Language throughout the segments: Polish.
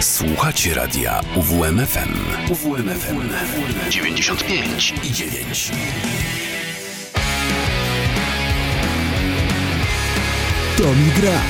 Słuchacie radia UWMFM. UWMFM 95 i 9. To mi gra.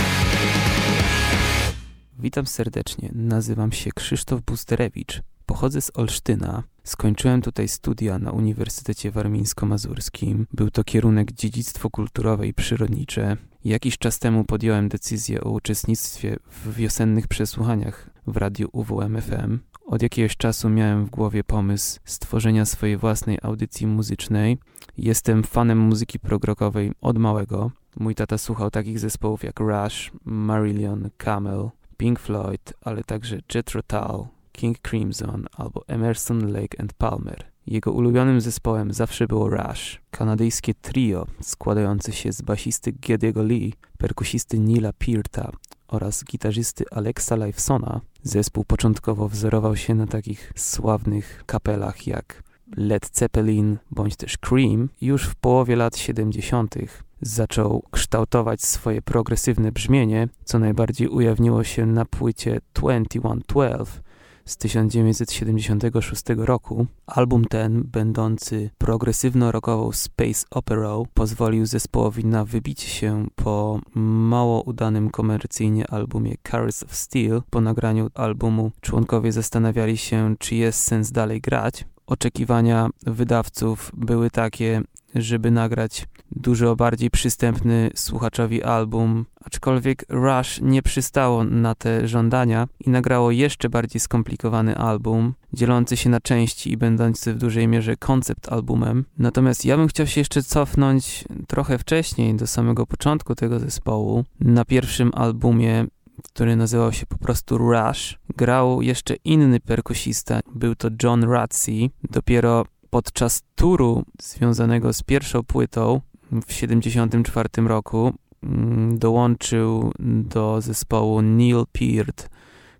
Witam serdecznie. Nazywam się Krzysztof Busterewicz. Pochodzę z Olsztyna. Skończyłem tutaj studia na Uniwersytecie Warmińsko-Mazurskim. Był to kierunek dziedzictwo kulturowe i przyrodnicze. Jakiś czas temu podjąłem decyzję o uczestnictwie w wiosennych przesłuchaniach w radiu UWMFM. Od jakiegoś czasu miałem w głowie pomysł stworzenia swojej własnej audycji muzycznej. Jestem fanem muzyki progrokowej od małego. Mój tata słuchał takich zespołów jak Rush, Marillion, Camel, Pink Floyd, ale także Jethro Tull, King Crimson albo Emerson, Lake and Palmer. Jego ulubionym zespołem zawsze było Rush, kanadyjskie trio składające się z basisty Gediego Lee, perkusisty Nila Pearta oraz gitarzysty Alexa Lifesona. Zespół początkowo wzorował się na takich sławnych kapelach jak Led Zeppelin bądź też Cream. Już w połowie lat 70. zaczął kształtować swoje progresywne brzmienie, co najbardziej ujawniło się na płycie 2112, z 1976 roku. Album ten, będący progresywno-rockową space opera, pozwolił zespołowi na wybicie się po mało udanym komercyjnie albumie Cars of Steel. Po nagraniu albumu członkowie zastanawiali się, czy jest sens dalej grać. Oczekiwania wydawców były takie, żeby nagrać dużo bardziej przystępny słuchaczowi album, aczkolwiek Rush nie przystało na te żądania i nagrało jeszcze bardziej skomplikowany album, dzielący się na części i będący w dużej mierze koncept albumem. Natomiast ja bym chciał się jeszcze cofnąć trochę wcześniej, do samego początku tego zespołu. Na pierwszym albumie który nazywał się po prostu Rush. Grał jeszcze inny perkusista, był to John Ratsey. Dopiero podczas turu związanego z pierwszą płytą w 1974 roku mm, dołączył do zespołu Neil Peart,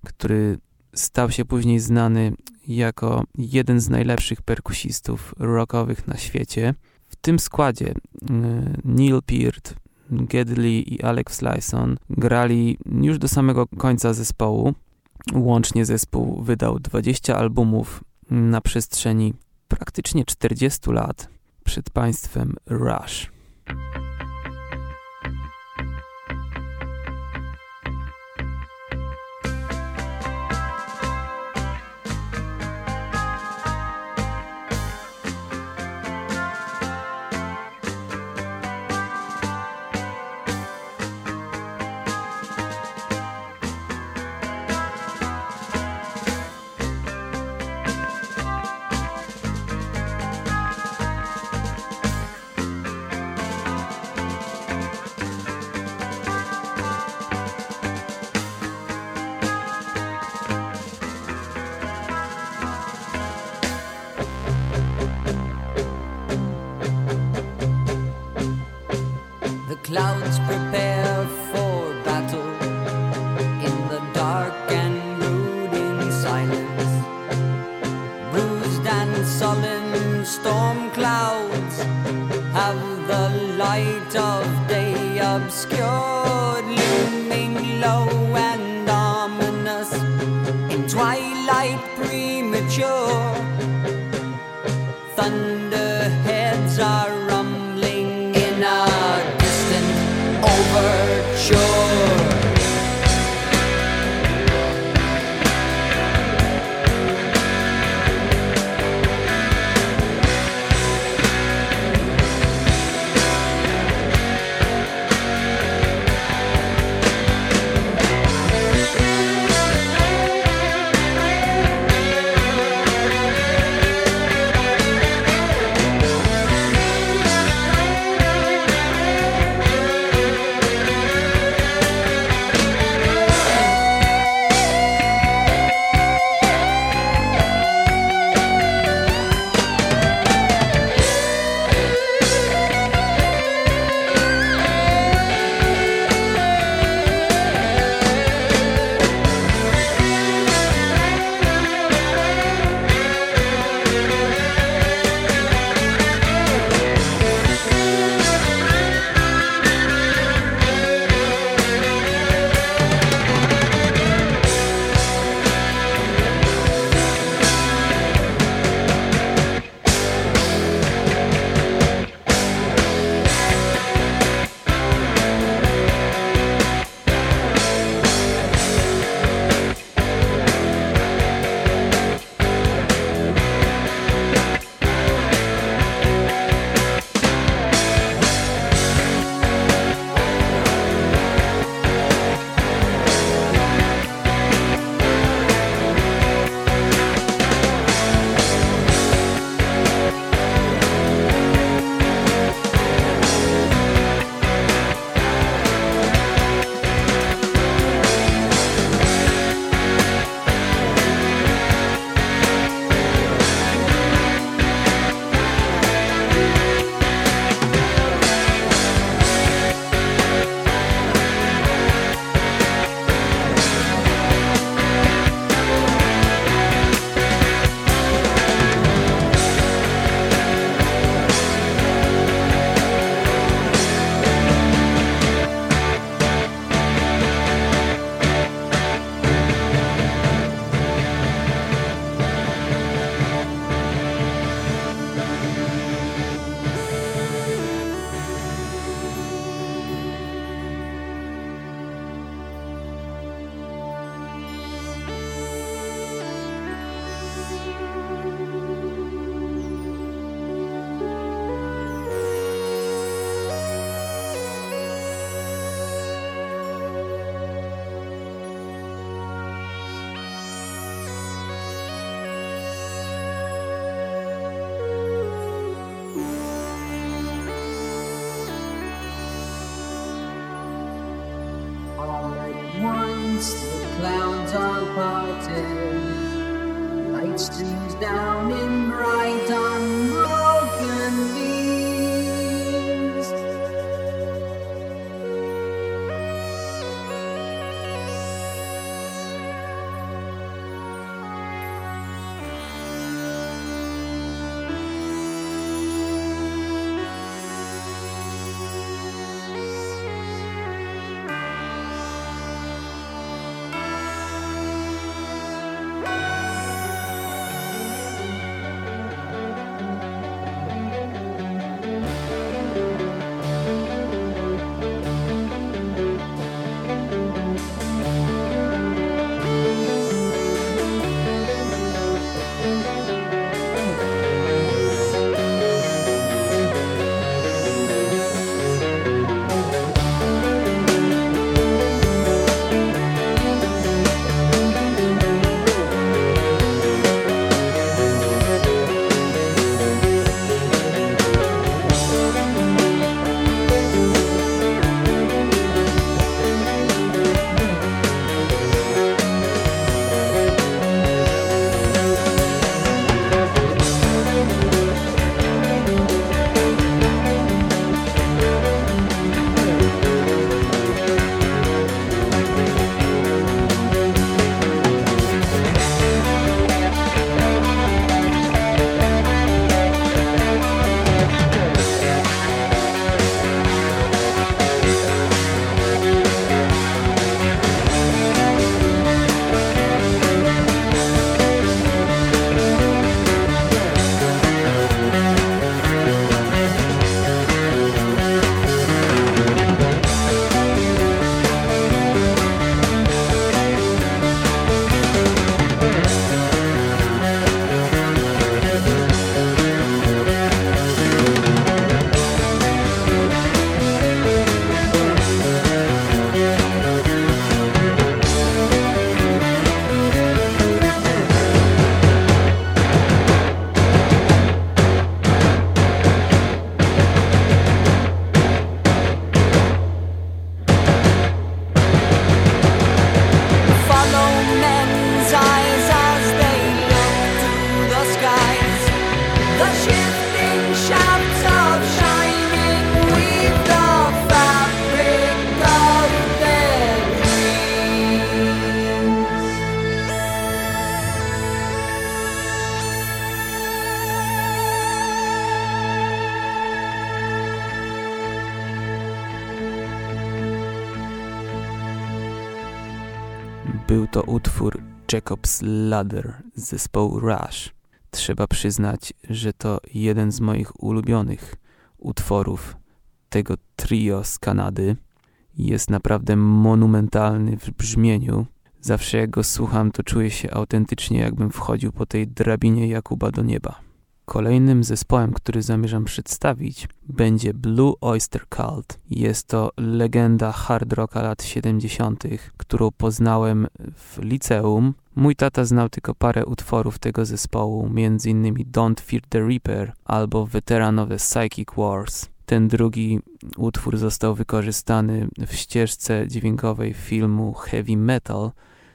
który stał się później znany jako jeden z najlepszych perkusistów rockowych na świecie. W tym składzie mm, Neil Peart, Gedley i Alex Lyson grali już do samego końca zespołu. Łącznie zespół wydał 20 albumów na przestrzeni praktycznie 40 lat przed państwem Rush. below. Jacob's Ladder z zespołu Rush. Trzeba przyznać, że to jeden z moich ulubionych utworów tego trio z Kanady. Jest naprawdę monumentalny w brzmieniu. Zawsze jak go słucham, to czuję się autentycznie, jakbym wchodził po tej drabinie Jakuba do nieba. Kolejnym zespołem, który zamierzam przedstawić, będzie Blue Oyster Cult. Jest to legenda hard rocka lat 70., którą poznałem w liceum. Mój tata znał tylko parę utworów tego zespołu, m.in. Don't Fear the Reaper albo weteranowe Psychic Wars. Ten drugi utwór został wykorzystany w ścieżce dźwiękowej filmu Heavy Metal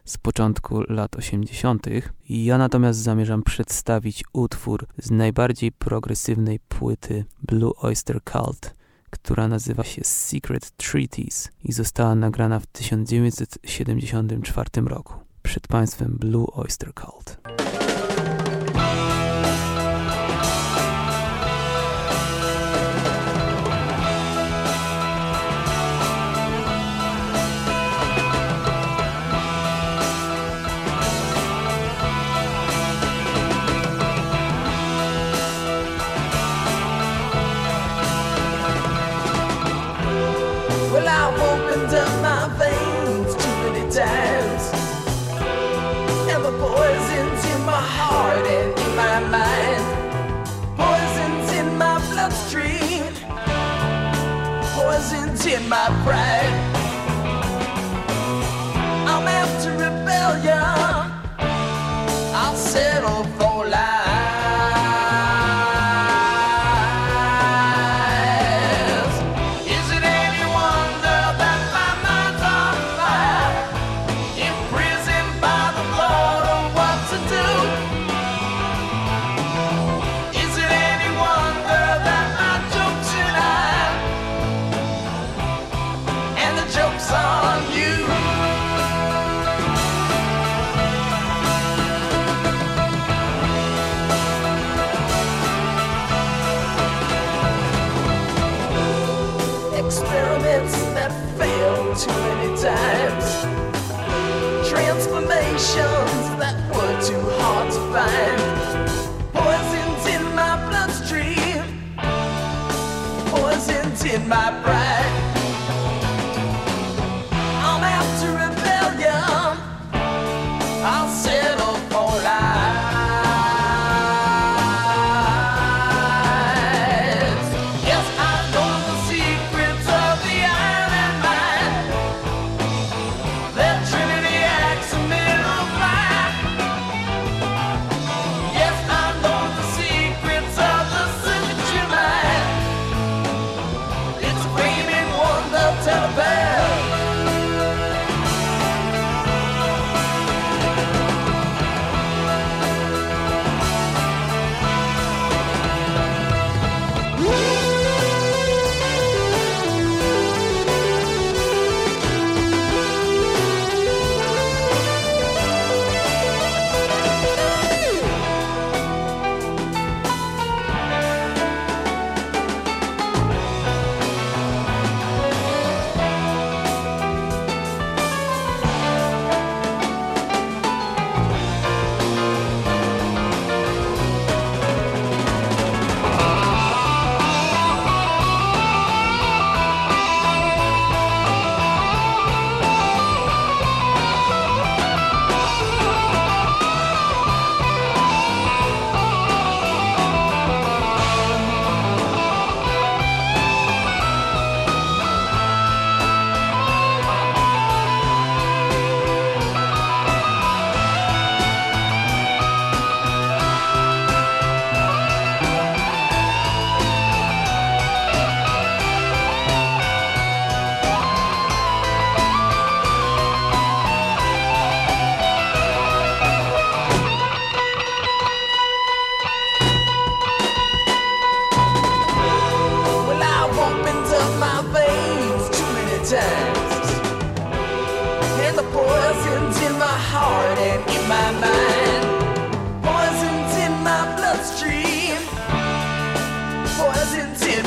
z początku lat 80. Ja natomiast zamierzam przedstawić utwór z najbardziej progresywnej płyty Blue Oyster Cult, która nazywa się Secret Treaties i została nagrana w 1974 roku. Przed Państwem Blue Oyster Cult.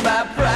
My pride.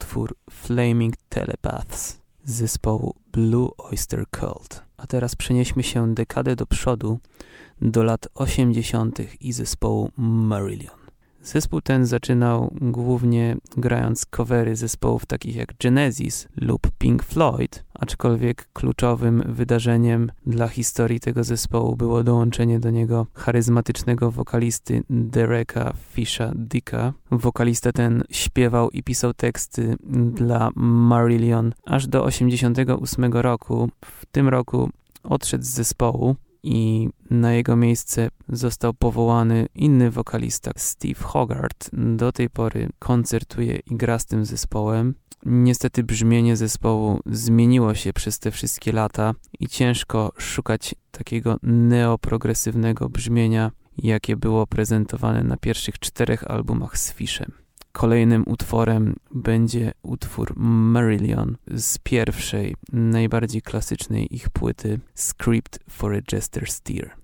Utwór Flaming Telepaths zespołu Blue Oyster Cult. A teraz przenieśmy się dekadę do przodu, do lat 80. i zespołu Marillion. Zespół ten zaczynał głównie grając covery zespołów takich jak Genesis lub Pink Floyd, aczkolwiek kluczowym wydarzeniem dla historii tego zespołu było dołączenie do niego charyzmatycznego wokalisty Dereka Fisha Dicka. Wokalista ten śpiewał i pisał teksty dla Marillion aż do 88 roku. W tym roku odszedł z zespołu i na jego miejsce został powołany inny wokalista, Steve Hogarth. Do tej pory koncertuje i gra z tym zespołem. Niestety brzmienie zespołu zmieniło się przez te wszystkie lata i ciężko szukać takiego neoprogresywnego brzmienia, jakie było prezentowane na pierwszych czterech albumach z Fishem. Kolejnym utworem będzie utwór Marillion z pierwszej, najbardziej klasycznej ich płyty Script for a Jester's Tear.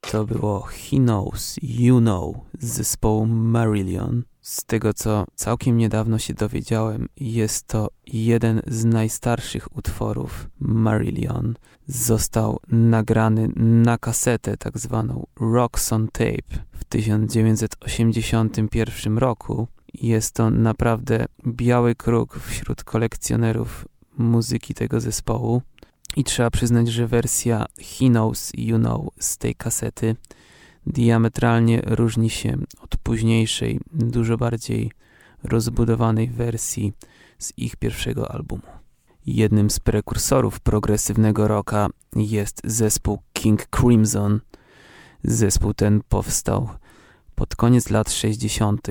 To było He Knows, You Know z zespołu Marillion. Z tego co całkiem niedawno się dowiedziałem, jest to jeden z najstarszych utworów Marillion. Został nagrany na kasetę, tak zwaną Rocks on Tape, w 1981 roku. Jest to naprawdę biały kruk wśród kolekcjonerów muzyki tego zespołu. I trzeba przyznać, że wersja He Knows, You Know z tej kasety diametralnie różni się od późniejszej, dużo bardziej rozbudowanej wersji z ich pierwszego albumu. Jednym z prekursorów progresywnego rocka jest zespół King Crimson. Zespół ten powstał pod koniec lat 60.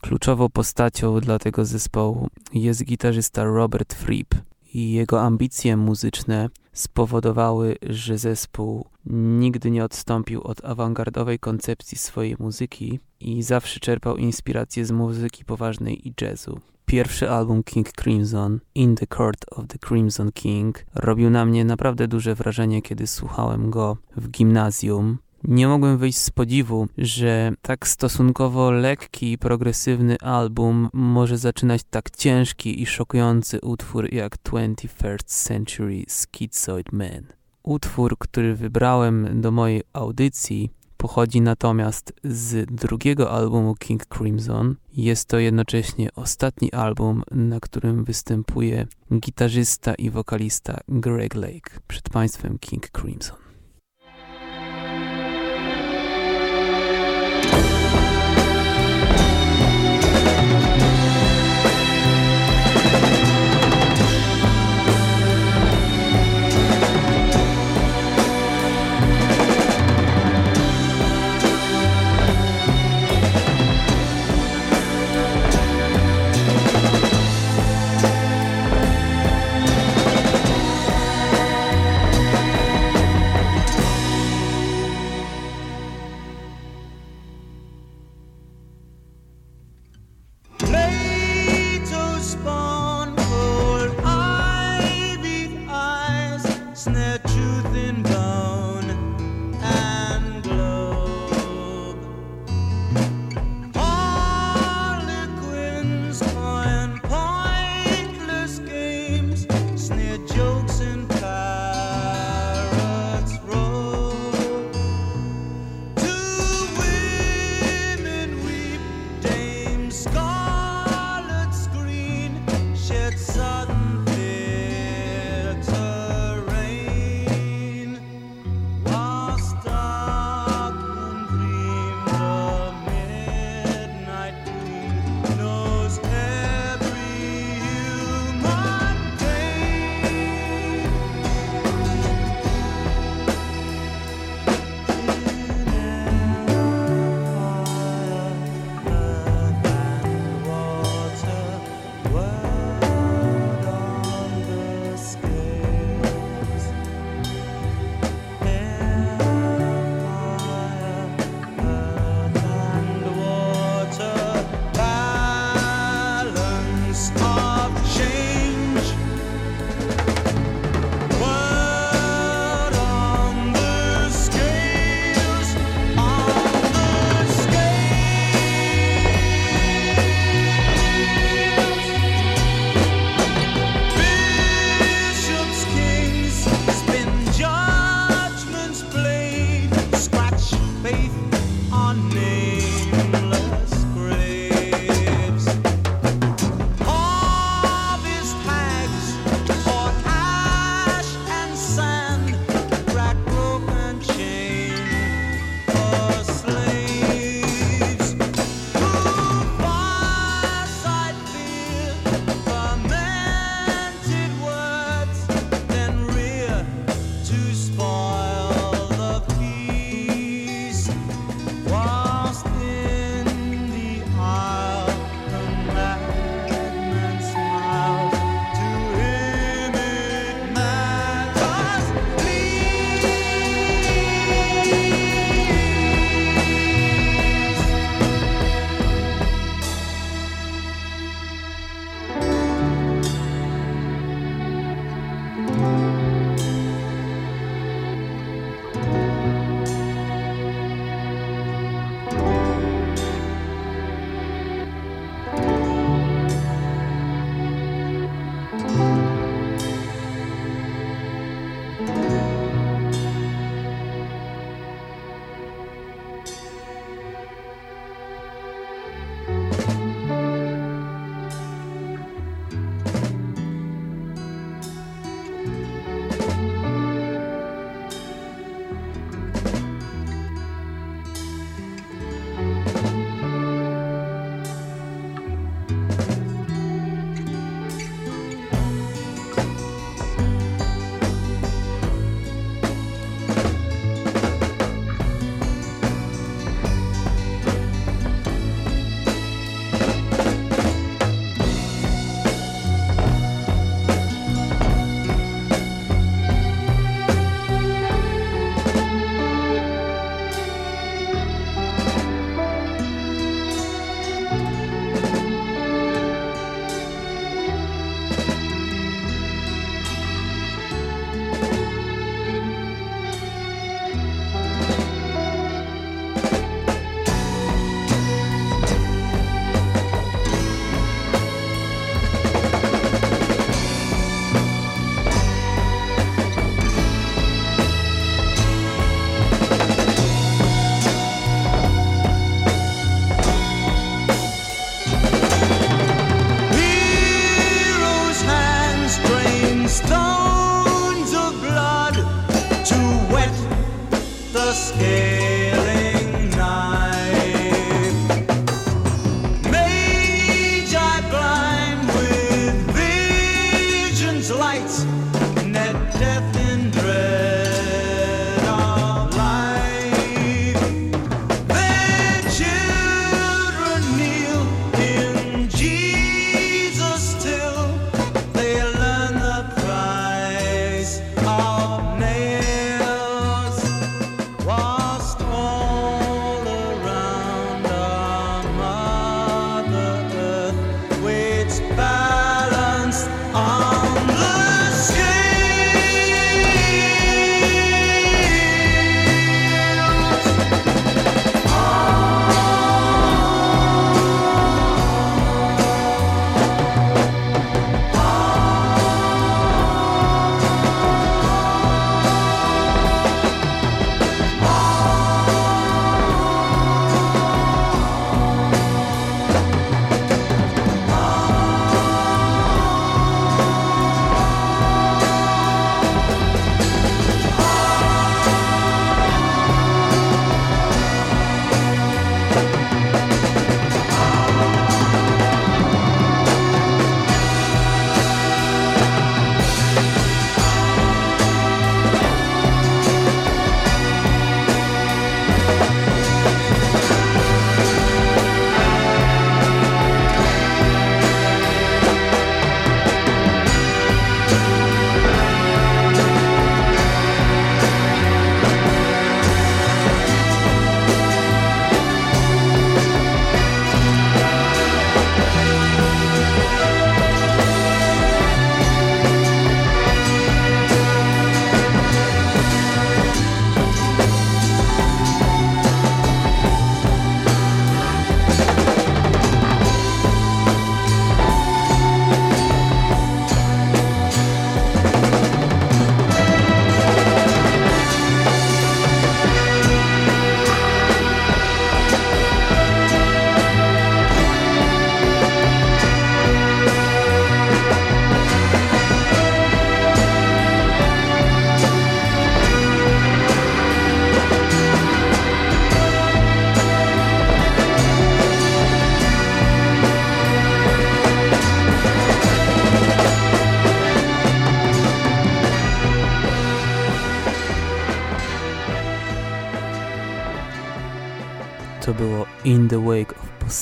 Kluczową postacią dla tego zespołu jest gitarzysta Robert Fripp i jego ambicje muzyczne spowodowały, że zespół nigdy nie odstąpił od awangardowej koncepcji swojej muzyki i zawsze czerpał inspiracje z muzyki poważnej i jazzu. Pierwszy album King Crimson, In the Court of the Crimson King, robił na mnie naprawdę duże wrażenie, kiedy słuchałem go w gimnazjum. Nie mogłem wyjść z podziwu, że tak stosunkowo lekki i progresywny album może zaczynać tak ciężki i szokujący utwór jak 21st Century Schizoid Man. Utwór, który wybrałem do mojej audycji, pochodzi natomiast z drugiego albumu King Crimson. Jest to jednocześnie ostatni album, na którym występuje gitarzysta i wokalista Greg Lake przed państwem King Crimson.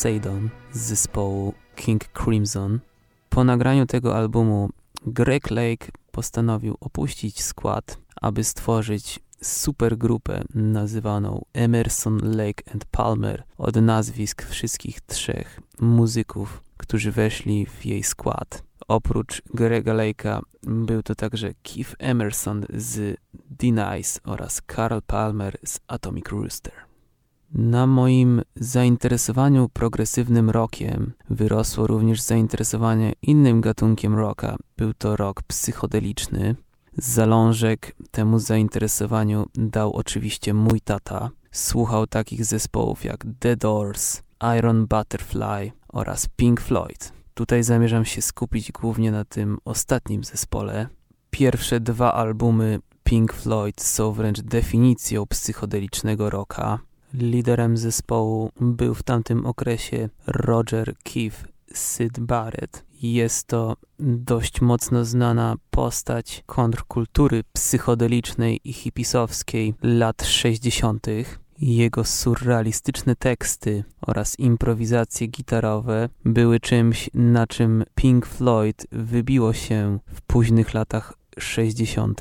Poseidon z zespołu King Crimson. Po nagraniu tego albumu Greg Lake postanowił opuścić skład, aby stworzyć supergrupę nazywaną Emerson, Lake and Palmer od nazwisk wszystkich trzech muzyków, którzy weszli w jej skład. Oprócz Grega Lake'a był to także Keith Emerson z D-Nice oraz Carl Palmer z Atomic Rooster. Na moim zainteresowaniu progresywnym rockiem wyrosło również zainteresowanie innym gatunkiem rocka. Był to rock psychodeliczny. Zalążek temu zainteresowaniu dał oczywiście mój tata. Słuchał takich zespołów jak The Doors, Iron Butterfly oraz Pink Floyd. Tutaj zamierzam się skupić głównie na tym ostatnim zespole. Pierwsze dwa albumy Pink Floyd są wręcz definicją psychodelicznego rocka. Liderem zespołu był w tamtym okresie Roger Keith Syd Barrett. Jest to dość mocno znana postać kontrkultury psychodelicznej i hipisowskiej lat 60. Jego surrealistyczne teksty oraz improwizacje gitarowe były czymś, na czym Pink Floyd wybiło się w późnych latach 60.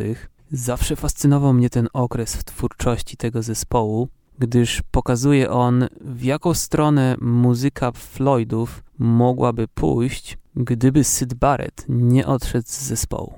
Zawsze fascynował mnie ten okres w twórczości tego zespołu, gdyż pokazuje on, w jaką stronę muzyka Floydów mogłaby pójść, gdyby Syd Barrett nie odszedł z zespołu.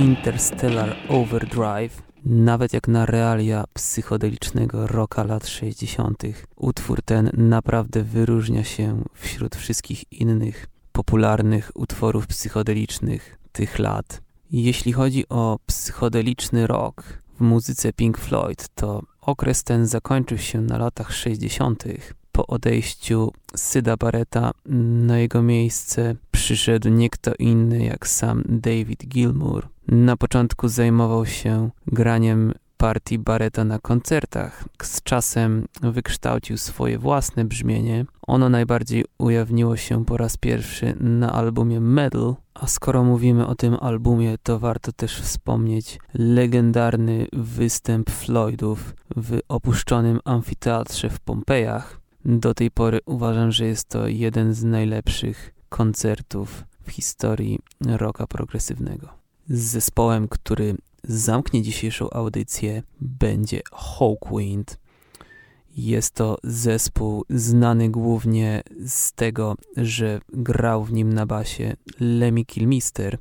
Interstellar Overdrive. Nawet jak na realia psychodelicznego rocka lat 60., utwór ten naprawdę wyróżnia się wśród wszystkich innych popularnych utworów psychodelicznych tych lat. Jeśli chodzi o psychodeliczny rock w muzyce Pink Floyd, to okres ten zakończył się na latach 60. Po odejściu Syda Barretta na jego miejsce przyszedł nie kto inny jak sam David Gilmour. Na początku zajmował się graniem partii Barretta na koncertach. Z czasem wykształcił swoje własne brzmienie. Ono najbardziej ujawniło się po raz pierwszy na albumie Metal, a skoro mówimy o tym albumie, to warto też wspomnieć legendarny występ Floydów w opuszczonym amfiteatrze w Pompejach. Do tej pory uważam, że jest to jeden z najlepszych koncertów w historii rocka progresywnego. Z zespołem, który zamknie dzisiejszą audycję, będzie Hawkwind. Jest to zespół znany głównie z tego, że grał w nim na basie Lemmy Kilmister,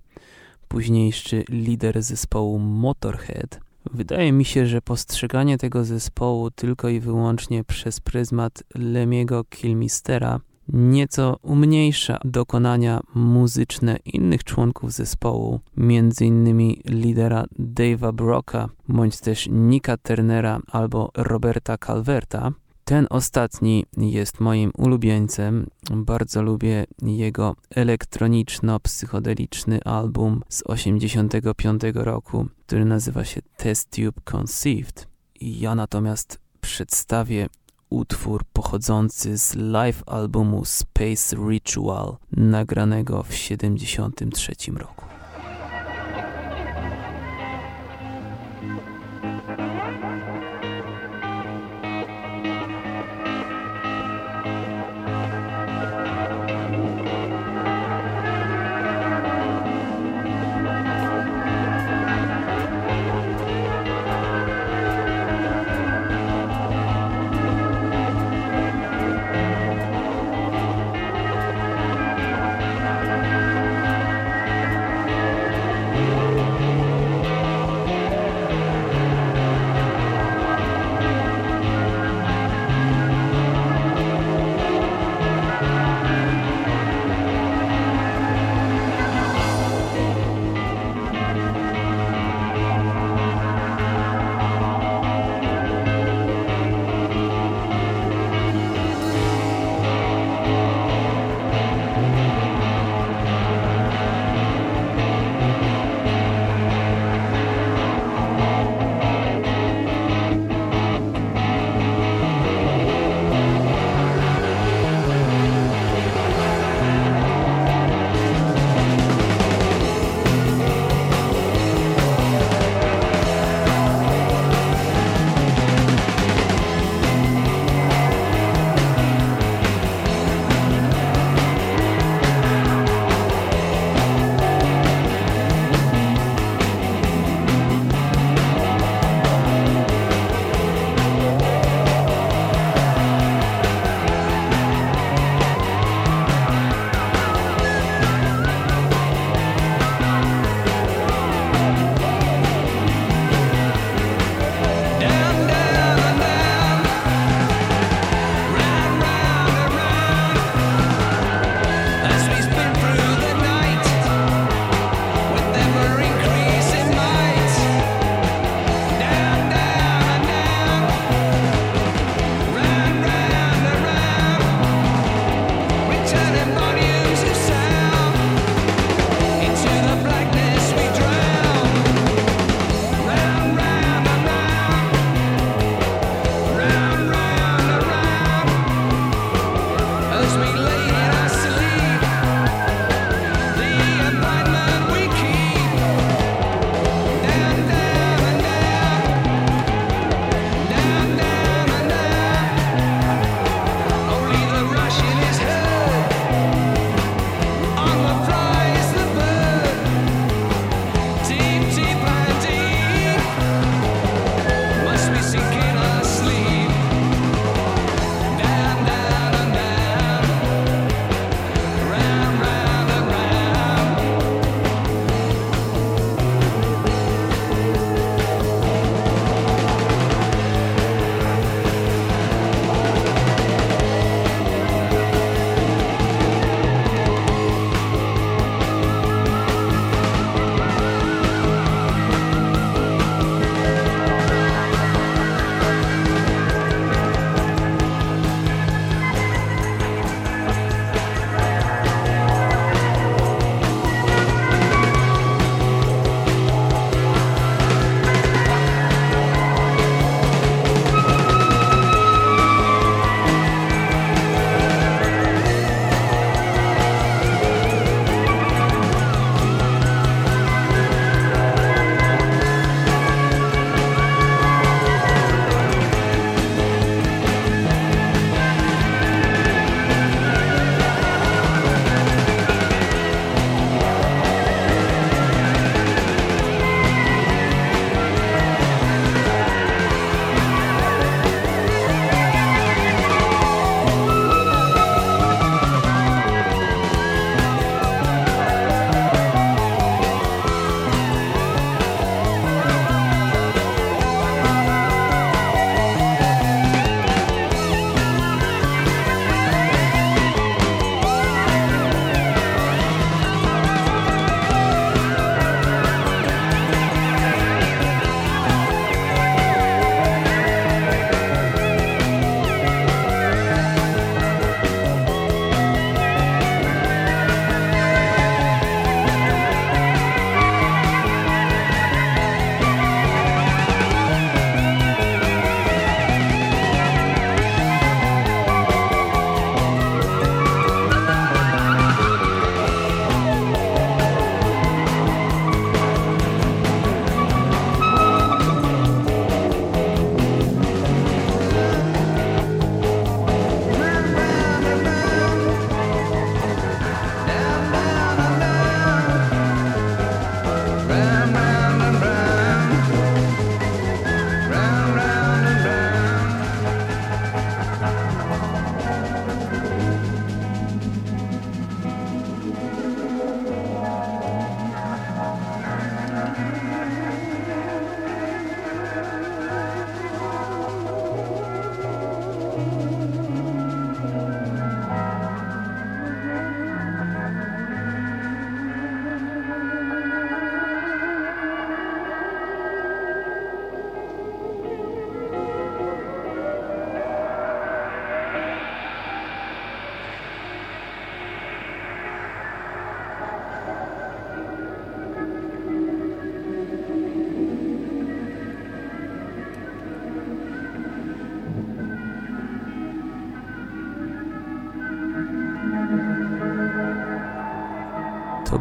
późniejszy lider zespołu Motorhead. Wydaje mi się, że postrzeganie tego zespołu tylko i wyłącznie przez pryzmat Lemiego Kilmistera nieco umniejsza dokonania muzyczne innych członków zespołu, m.in. lidera Dave'a Brocka, bądź też Nicka Turnera albo Roberta Calverta. Ten ostatni jest moim ulubieńcem. Bardzo lubię jego elektroniczno-psychodeliczny album z 85 roku, który nazywa się Test Tube Conceived. Ja natomiast przedstawię utwór pochodzący z live albumu Space Ritual, nagranego w 73 roku.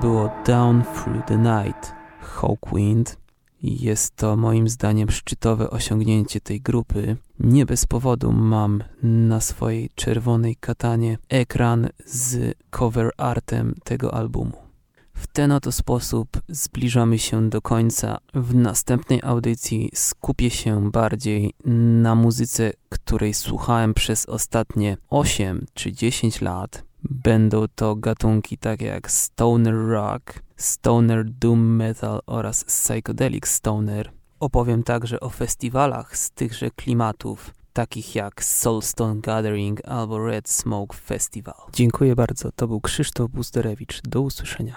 Było Down Through the Night, Hawkwind. Jest to moim zdaniem szczytowe osiągnięcie tej grupy. Nie bez powodu mam na swojej czerwonej katanie ekran z cover artem tego albumu. W ten oto sposób zbliżamy się do końca. W następnej audycji skupię się bardziej na muzyce, której słuchałem przez ostatnie 8 czy 10 lat. Będą to gatunki takie jak stoner rock, stoner doom metal oraz psychedelic stoner. Opowiem także o festiwalach z tychże klimatów, takich jak Soulstone Gathering albo Red Smoke Festival. Dziękuję bardzo, to był Krzysztof Busterewicz. Do usłyszenia.